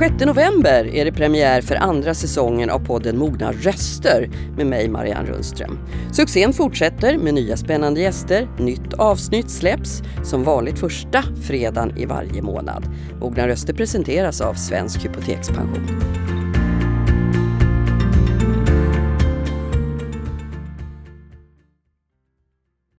6 november är det premiär för andra säsongen av podden Mogna röster med mig Marianne Rundström. Succén fortsätter med nya spännande gäster. Nytt avsnitt släpps som vanligt första fredagen i varje månad. Mogna röster presenteras av Svensk Hypotekspension.